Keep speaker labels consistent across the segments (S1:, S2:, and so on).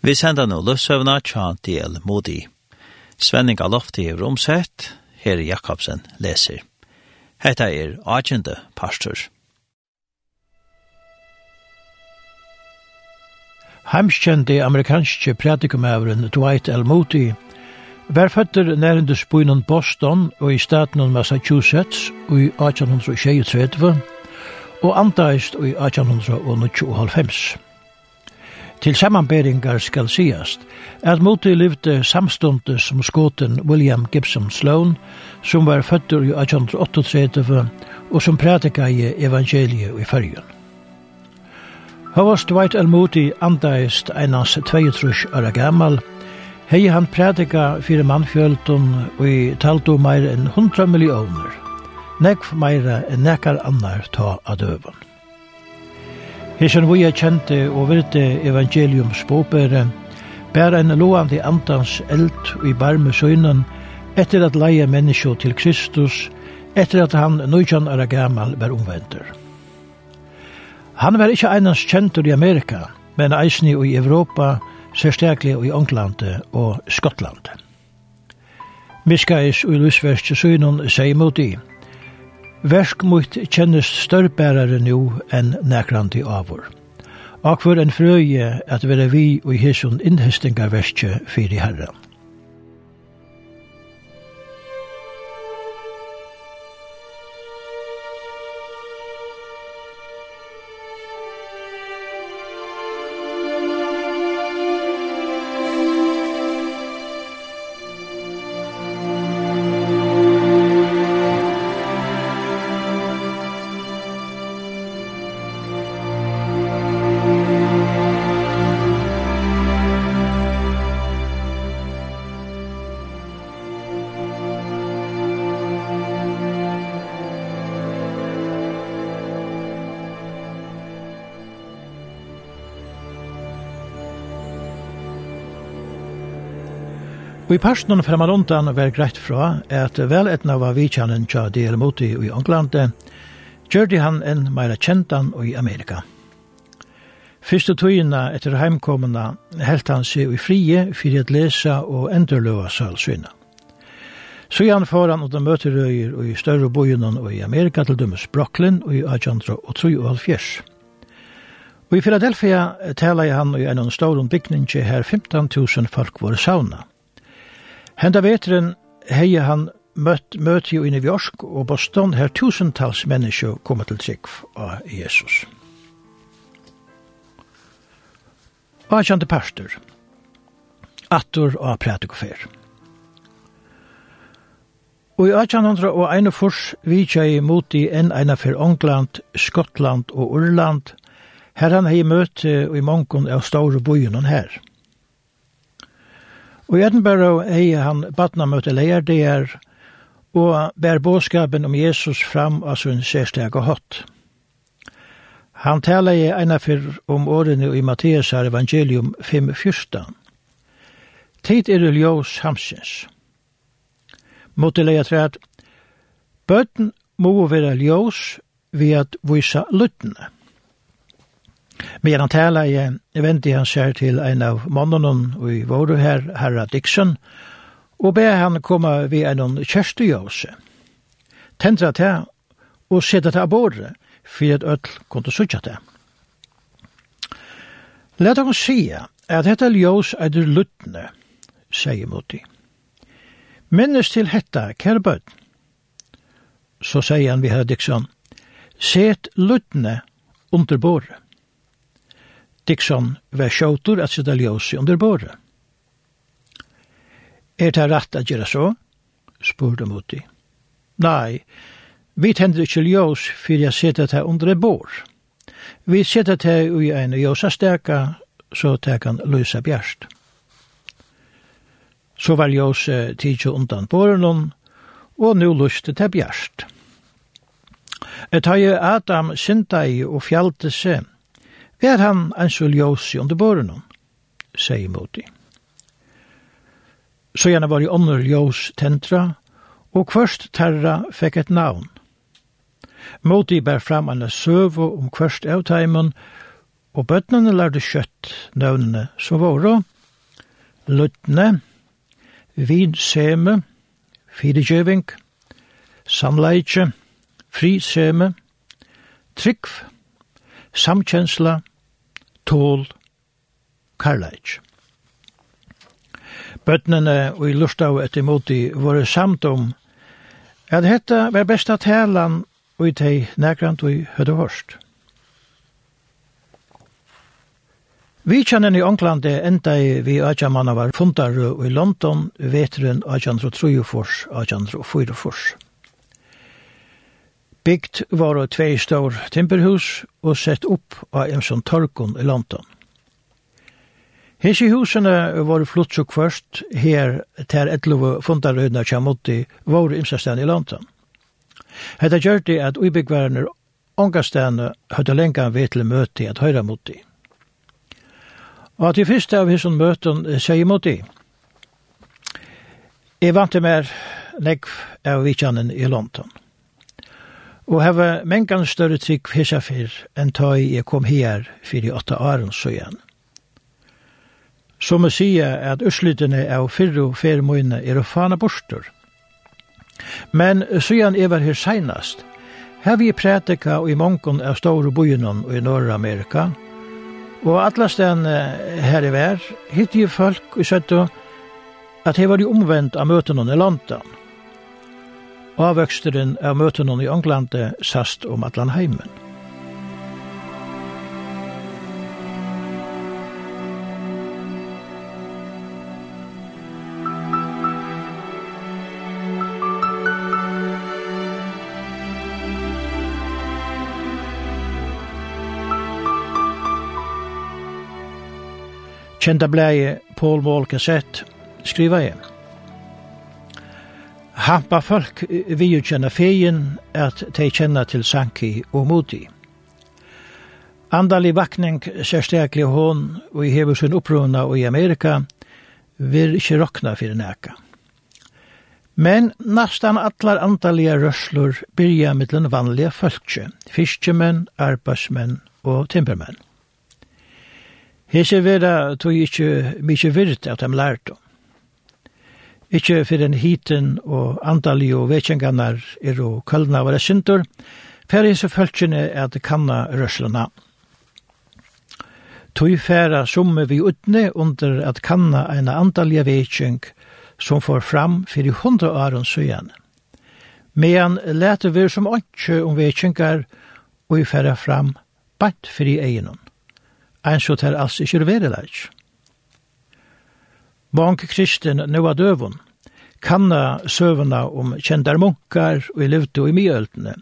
S1: Vi sender nå løsøvna tja del modi. Svenning av lofti er romsett, her Jakobsen leser. Hetta er agende pastor.
S2: Heimskjente amerikanske pratikumævren Dwight L. Moody var føtter nærende byen Boston og i staten Massachusetts i 1823 og antaist i 1895. Til samanberingar skal sigast at Moti livde samstunde som skåten William Gibson Sloan, som var føttur i 1838 og som prædika i evangeliet i fyrjun. Havast Dwight L. Moody andaist einans 22 år gammal, hei han prædika fyrir mannfjöldun og i taldu meir enn 100 millioner, nekv meira enn nekar annar ta av døvun. Hesen vi er kjente og virte evangelium båbere, bæra en loande andans eld i barme søgnen, etter at leie menneskje til Kristus, etter at han nøytjan er gammal var omvender. Han var ikkje einans kjentur i Amerika, men eisni i Europa, særstaklig i Ånglande og Skottland. Miskais og Lusverst søgnen seg mot i, Versk mot kjennes størrbærare nu enn nækrandi avur. Akvar en frøye at vera vi og hesson innhestinga verskje fyrir herran. Og i personen fremalundan var greit fra at veletna var vidkjannen tja del Moti i England, gjørte han en meira kjentan i Amerika. Fyrste tøyina etter heimkomna helt han seg i frie fyrir at lesa og endurløa salsyna. Så han får han og møterøyer i større bojunan og i Amerika til dømes Brooklyn og i Ajandra og Troi og Alfjers. Og i Philadelphia taler han i en av stålen bygning her 15.000 folk var sauna. Henda vetren hei han møtt møtt jo i New York og Boston her tusentals mennesker kommer til trygg av Jesus. Og han kjente pastor, attor og prædikofer. Og i 1801 fors vidtja i mot i enn eina for Ångland, Skottland og Urland, her han hei møtt i mongon av store bojunnen her. Og i Edinburgh eier han badna møte leir det er, og bær båskapen om Jesus fram av sin særsteg og hatt. Han taler i ena fyrr om årene i Matteus her evangelium 5.14. Tid er det ljós hamsins. Måte leia træt, bøtten må være ljós ved at vysa luttene. Medan tala i vente han seg til en av mannen og i våre her, herra Dixon, og be han komme ved en kjørstejøse. Tendra til og sette til bordet, for at øtl kunne sutja til. Let oss si at dette ljøs er det luttende, sier Moti. Minnes til hetta, kjære bød. Så sier han vi herra Dixon, set luttende under bordet. Dixon var sjåtur at sitta ljósi under båret. Er det rett at gjøre så? spurte Moti. Nei, vi tender ikke ljós fyrir jeg sitter det under bår. Vi sitter det i en ljósa steka, så det kan lysa bjerst. Så var ljós tidsjo undan båren, og nu lyste det bjerst. Et har Adam sintai og fjalte seg, Vær han ansjul jåsi under båren hon, sier Moti. Så gjerne var i ånder ljøs tentra, og kvørst terra fekk et navn. Moti bær fram en søvo om kvørst avtaimen, og bøtnene lærde kjøtt navnene som våre, Lutne, Vinseme, Fidegeving, Samleitje, Friseme, Trikv, Samkjensla, tål, karlæg. Bøtnene og i lustav etter moti var samt om at dette var besta talan og i teg nærkrant og i høyde hørst. Vi kjenner i Ånglande enda i vi Ajamanna var fundarru i London vetren Ajanro Trujufors, Ajanro Fyrufors bygd var det tvei stor timperhus og sett opp av en sånn torkon i London. Hese husene var flott så kvørst her til etlove fundarøyna kjamotti var imsastan i London. Hetta gjørte at ubyggvarene ångastane høyde lengan ved til møte at høyra motti. Og at i fyrste av hesson møten sier motti, jeg vant til mer nekv av vikjanen i London og hava mengan større trygg hesa fyrr enn ta jeg kom her fyrir åtta åren så igjen. Så må sige at uslutene av fyrru fermoine er å fana borster. Men søgjan er var her seinast. Her vi prætika og i mongon av store bojunan og i Norra-Amerika, og atlasten her i vær, hitt i folk i søttu at her var de omvendt av møtenon i London avvøksteren av møtene i Ånglande sast om Atlanheimen. Kjenta blei Paul Walker sett skriva jeg. Hampa folk vi jo kjenner feien at de kjenner til sanki og moti. Andalig vakning sérstaklig hon og i hever sin opprona og i Amerika vil ikke rokna fyrir neka. Men nastan allar andalige rørslur byrja mittlen vanlige folkje, fiskjemenn, arbeidsmenn og timpermenn. Hese vera tog ikkje mykje virt at dem lærte om. Ikke for den hiten og andalig og vekjenganar er og kølna var det synder, for hese følgjene er det kanna røslena. Tøy færa summe vi utne under at kanna eina andalig vekjeng som får fram fyrir hundra åren søyan. Men lete vi som ikke om vekjengar og vi færa fram bant fyrir i egenon. Ein så tar alls ikkje vereleik. Mange kristen nu av døvun kanna søvna om kjendar munkar og i luftu i myøltene.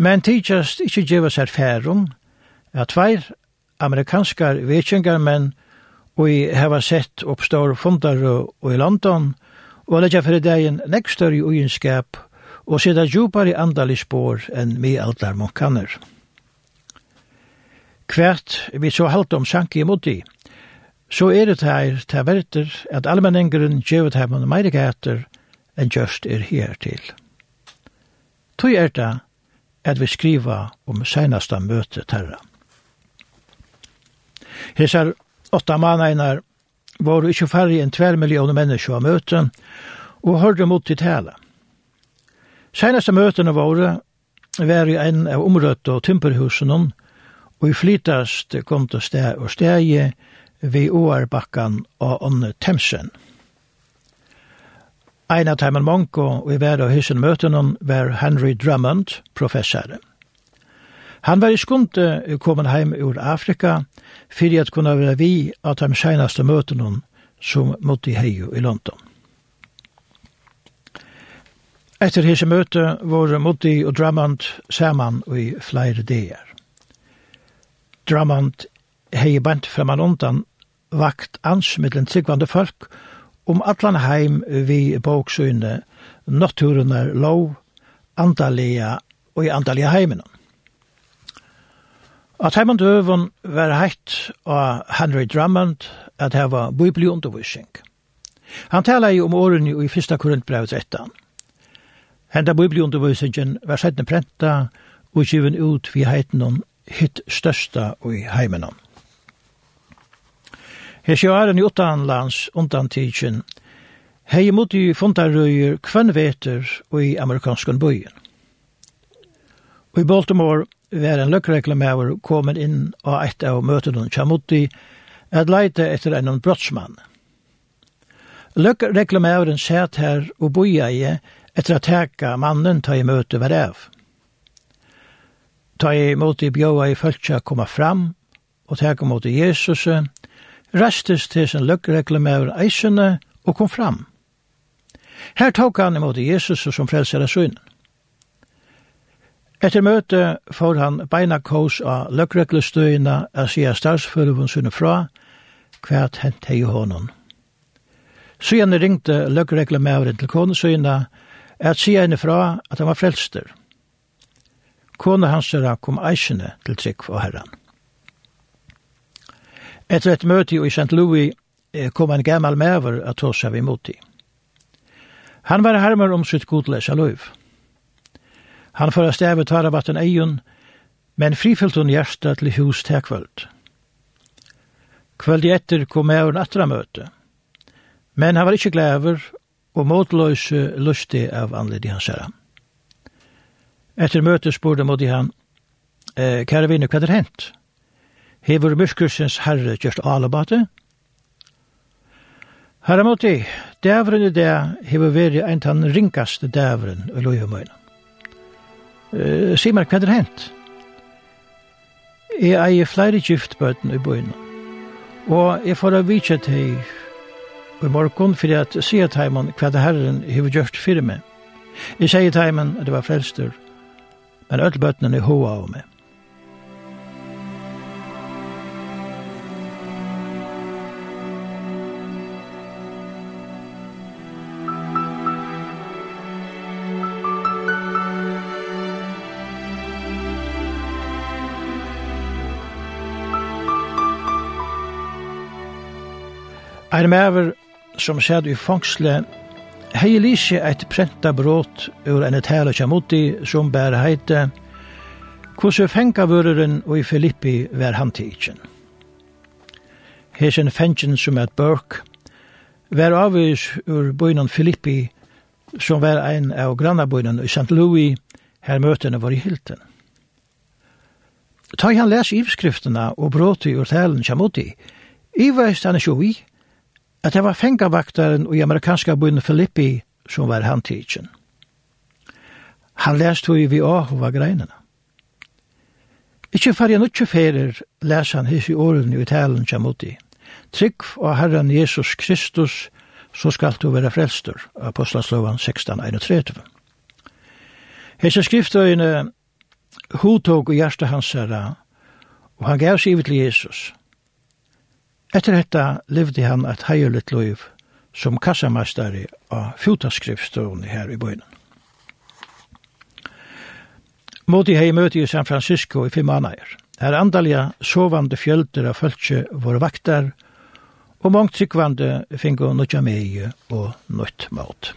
S2: Men tidsast ikkje djeva seg færum at tveir amerikanskar vekjengar menn og i heva sett oppstår fundar og i London og leggja fyrir degin nekstør i uinskap og sida djupar i andalig spår enn mi aldar munkaner. Kvært vi så halt om sanki i så er det her til verter at allmenningeren gjøvet her med meire gæter enn just er her til. Tøy er det at vi skriva om senaste møte terra. Hesar åtta manainar var ikkje færre enn tver millioner mennesker av møte og hørte mot til tale. Senaste møtene våre var i en av omrøtta og tymperhusen, og i flytast kom til sted og steg vi oarbakkan og ånne temsen. Ein av Taiman monko og i verda hysen møtenen var Henry Drummond, professor. Han var i skunde kommet heim ur Afrika fyrir at kunne være vi av de senaste møtenen som måtte i heio i London. Etter hese møte var Motti og Drummond saman i flere dager. Drummond hei bant framan undan vakt ansmiddelen tryggvande folk om atlan heim vi bóksyne, notturunar lov, andalia og i andalia heimen. At heimann døvun var heitt av Henry Drummond at heva bibli undervisning. Han tala i om åren i fyrsta korintbrev 13. Henda bibli undervisningen var sættne prenta og kjiven ut vi heitnum hitt størsta og i heiminum. Her sjøren i utanlands undantidsen, hei imot i fundarøyer kvennveter og i amerikanskan bøyen. Og i Baltimore var en løkreklamer kommet inn av et av møtene i at leite etter en brottsmann. Løkreklamæveren sæt her og boia i etter at teka mannen ta i møte var av. Ta i møte i bjøa i fölkja koma fram og teka mot i Jesus restes til sin løkkereklamer eisene og kom fram. Her tok han imot Jesus som frelser av synen. Etter møte får han beina kås av løkreklestøyene av sida statsføreven sunne fra hva hent hei hånden. Siden ringte løkreklamæveren til konesøyene at sida henne fra at han var frelster. Kone hans kom eisene til trygg for herren. Etter et møte i St. Louis kom en gammal mäver at ta seg imot mot Han var hermer om sitt godläsa løyv. Han förra stävet tar vatten eion, men frifyllt hon hjärsta til hus til Kvöld i etter kom mävern atra møte, Men han var ikkje glæver og motløse lustig av anledning hans herre. Etter møte spurte Modi han, «Kære vinner, hva er det hent?» hever myrskursens herre gjørst alabate. Herre måtti, dævren i det hever veri en tann ringaste dævren i loiumøyna. Uh, Sier meg hva det hent? Jeg eier flere giftbøten i bøyna, og jeg får av vitsje til i morgon fyrir at sier teimen hva det herren hever gjørst fyrir meg. Jeg sier teimen at det var frelster, men öll er hoa av meg. Ein mever som sæd i fangsle hei lise eit prenta brot ur en etæla kjamuti som bær heite hvordan fengavøreren og i Filippi ver han tidsen. Hesen fengen som et børk vær avvis ur bøynan Filippi som vær ein av grannabøynan i St. Louis her møtene var i hilten. Ta han les ivskriftena og bråti ur tælen kjamuti, Iva er stannet jo vi, at det var fengavaktaren i amerikanska byen Filippi som var handtidsen. Han lest hui vi ahova greinene. Ikkje farja nutje ferir les han his i åren i talen kjamuti. Trygg og Herren Jesus Kristus, så skal du være frelstur, Apostlanslovan 16.31. Hese skriftøyene hodtog og hjertet hans herra, og han gav seg til Jesus – Etter dette levde han et heilig liv som kassamestare av fotaskriftsstående her i bøyden. Måti hei møte i San Francisco i fem måneder. Her andalja sovande fjölder av fölkje våre vaktar, og mångt tryggvande fingo nødja meie og nødt mat.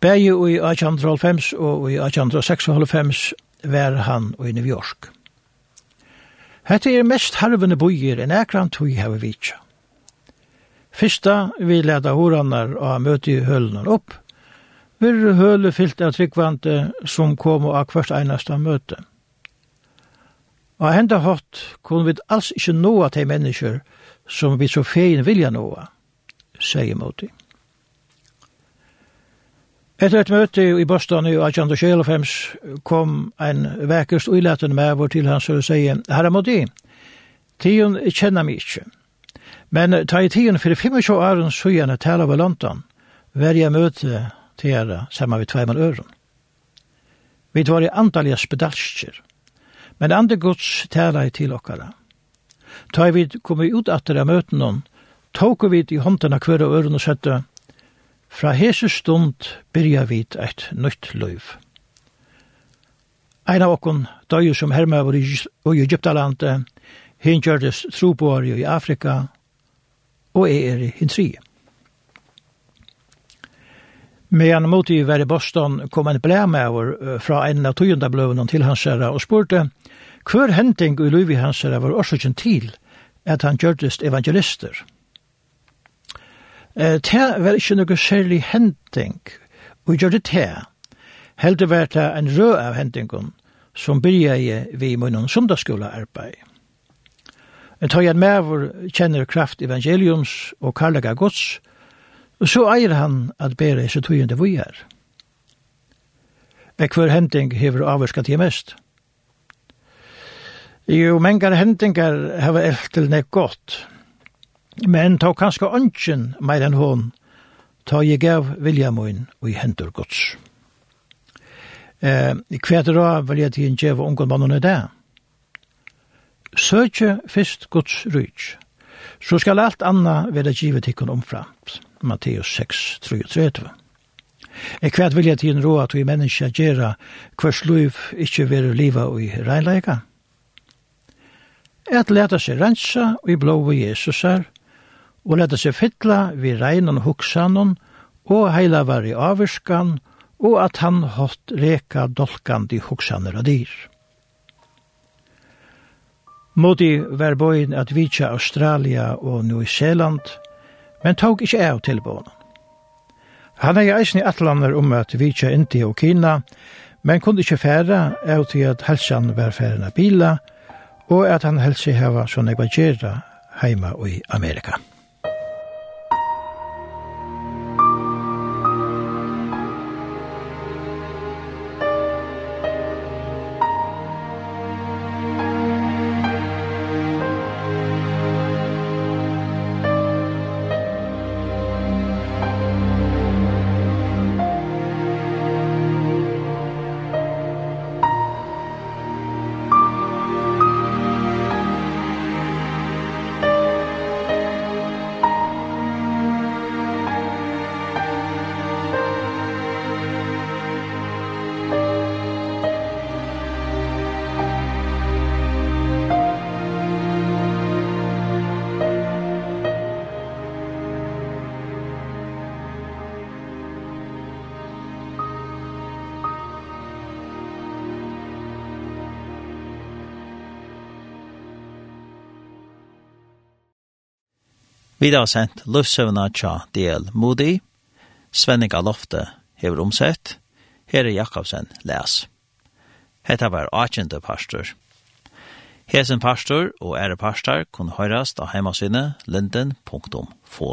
S2: Begge i 1895 og i 1896 var han i New York. Hette er mest harvende bøyer enn ekran tog heve vitsa. Fyrsta vi leda horanar og møte i hølunar opp, vir høle fyllt av tryggvante som kom og av hvert einasta møte. Og henda hatt kunne vi alls ikkje noa til mennesker som vi så fein vilja noa, sier Moti. Etter et møte i Boston i 1895 kom en vekkest uilaten med vår til hans og sier Herre Modi, tiden kjenner meg ikke. Men ta i tiden for 25 åren så gjerne tala over London, var jeg møte til herre sammen med tveimann øren. Vi var i antallige spedalskjer, men andre gods tala i til okkara. Ta i vid kom vi ut atter av møte noen, tok vi i hånden av hver og øren og sette, Fra hese stund byrja vit eit nytt løyv. Ein av okkon døy som var i Egyptalandet, hin gjørdes troboar i Afrika, og jeg er i hintri. Medan mot i var i Boston kom en blæmøver fra en av tøyendabløvene til hans herra og spurte, hver hending i løyvi hans herra var årsøkjen til at han gjørdes evangelister – Eh, det var ikke noe særlig henting, og jeg gjør det til. Helt det var det en rød av hendingen, som byrja vi i munnen sundagsskolearbeid. Jeg tar igjen med hvor kjenner kraft evangeliums og karlaga gods, og så eier han at bere seg så tøyende vi er. Ek hver henting hever avvarska til mest. Jo, mengar hentingar hever elt til nek godt, men ta kanskje ønsken meir enn hon, ta jeg gav vilja min og i hendur gods. Eh, hva er vil jeg til en djeva ungan mannen er det? Søkje fyrst gods ryk, så skal alt anna være givet ikkon omframt. Matteus 6, 33. Jeg kvært vilja til en råd at vi mennesker gjør hvers liv ikke være liva i reinleika. Et leta seg rensa og i blå og Jesus er, og leta seg fytla vi reinan hoksanon og heila var i avvirskan og at han hatt reka dolkandi hoksaner av dyr. Modi var bøyen at vitja Australia og New Zealand, men tog ikkje av tilbånen. Han er i eisen i atlander om at vitja India og Kina, men kunne ikkje færa av til at helsan var færen av bila, og at han helsi hava sånn ekvagjera heima i Amerika.
S1: Vi har sendt Løvsøvna Tja del Moody, Svenning Lofte hever omsett, Herre Jakobsen les. Hetta var 18. pastor. Hesen pastor og ære pastor kunne høyrast av heimasynet linden.få.